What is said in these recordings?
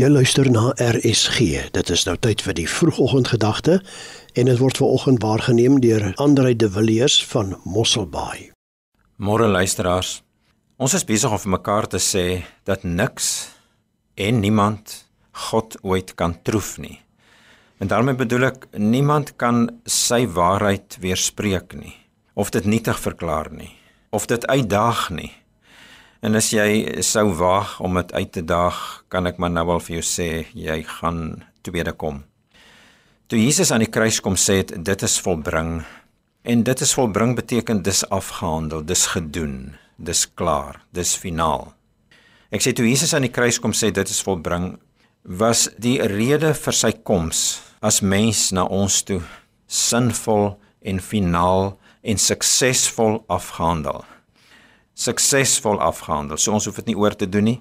Jy luister na RSG. Dit is nou tyd vir die vroegoggendgedagte en dit word veraloggend waargeneem deur Andrei de Villiers van Mosselbaai. Môre luisteraars. Ons is besig om vir mekaar te sê dat niks en niemand God ooit kan troef nie. En daarmee bedoel ek niemand kan sy waarheid weerspreek nie of dit nietig verklaar nie of dit uitdaag nie En as jy sou waag om dit uit te daag, kan ek maar nou al vir jou sê jy gaan tweede kom. Toe Jesus aan die kruis kom sê het, dit is volbring. En dit is volbring beteken dis afgehandel, dis gedoen, dis klaar, dis finaal. Ek sê toe Jesus aan die kruis kom sê dit is volbring, was die rede vir sy koms as mens na ons toe sinvol en finaal en suksesvol afgehandel suksesvol afgehandel. So ons hoef dit nie oor te doen nie.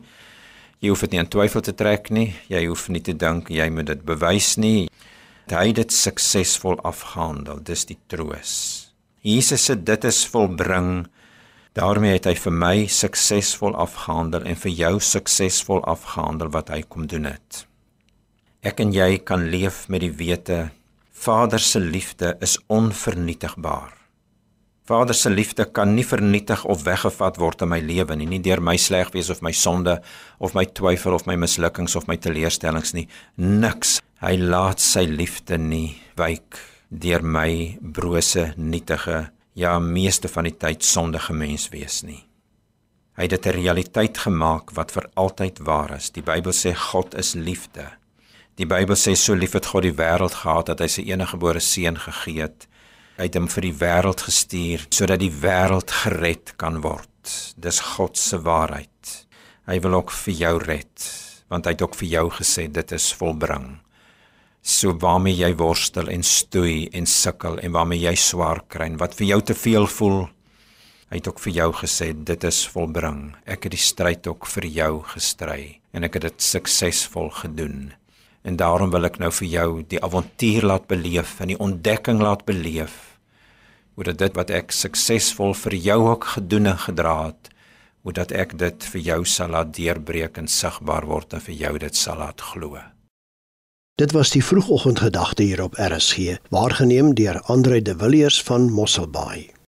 Jy hoef dit nie in twyfel te trek nie. Jy hoef nie te dink jy moet dit bewys nie. Hy het dit suksesvol afgehandel. Dis die troos. Jesus sê dit is volbring. daarmee het hy vir my suksesvol afgehandel en vir jou suksesvol afgehandel wat hy kom doen het. Ek en jy kan leef met die wete Vader se liefde is onvernietigbaar. Vader se liefde kan nie vernietig of weggevat word in my lewe nie, nie deur my sleg wees of my sonde of my twyfel of my mislukkings of my teleurstellings nie. Niks. Hy laat sy liefde nie wyk deur my brose, nietige, ja, meeste van die tyd sondige mens wees nie. Hy het dit 'n realiteit gemaak wat vir altyd waar is. Die Bybel sê God is liefde. Die Bybel sê so lief het God die wêreld gehad dat hy sy enige gebore seun gegee het uit hom vir die wêreld gestuur sodat die wêreld gered kan word. Dis God se waarheid. Hy wil ook vir jou red, want hy het ook vir jou gesê dit is volbring. So waarmee jy worstel en stoei en sukkel en waarmee jy swaar kry en wat vir jou te veel voel, hy het ook vir jou gesê dit is volbring. Ek het die stryd ook vir jou gestry en ek het dit suksesvol gedoen. En daarom wil ek nou vir jou die avontuur laat beleef en die ontdekking laat beleef hoe dat dit wat ek suksesvol vir jou ook gedoen en gedra het, hoe dat ek dit vir jou sal laat deurbreek en sigbaar word en vir jou dit sal laat glo. Dit was die vroegoggendgedagte hier op RSG, waargeneem deur Andre de Villiers van Mosselbaai.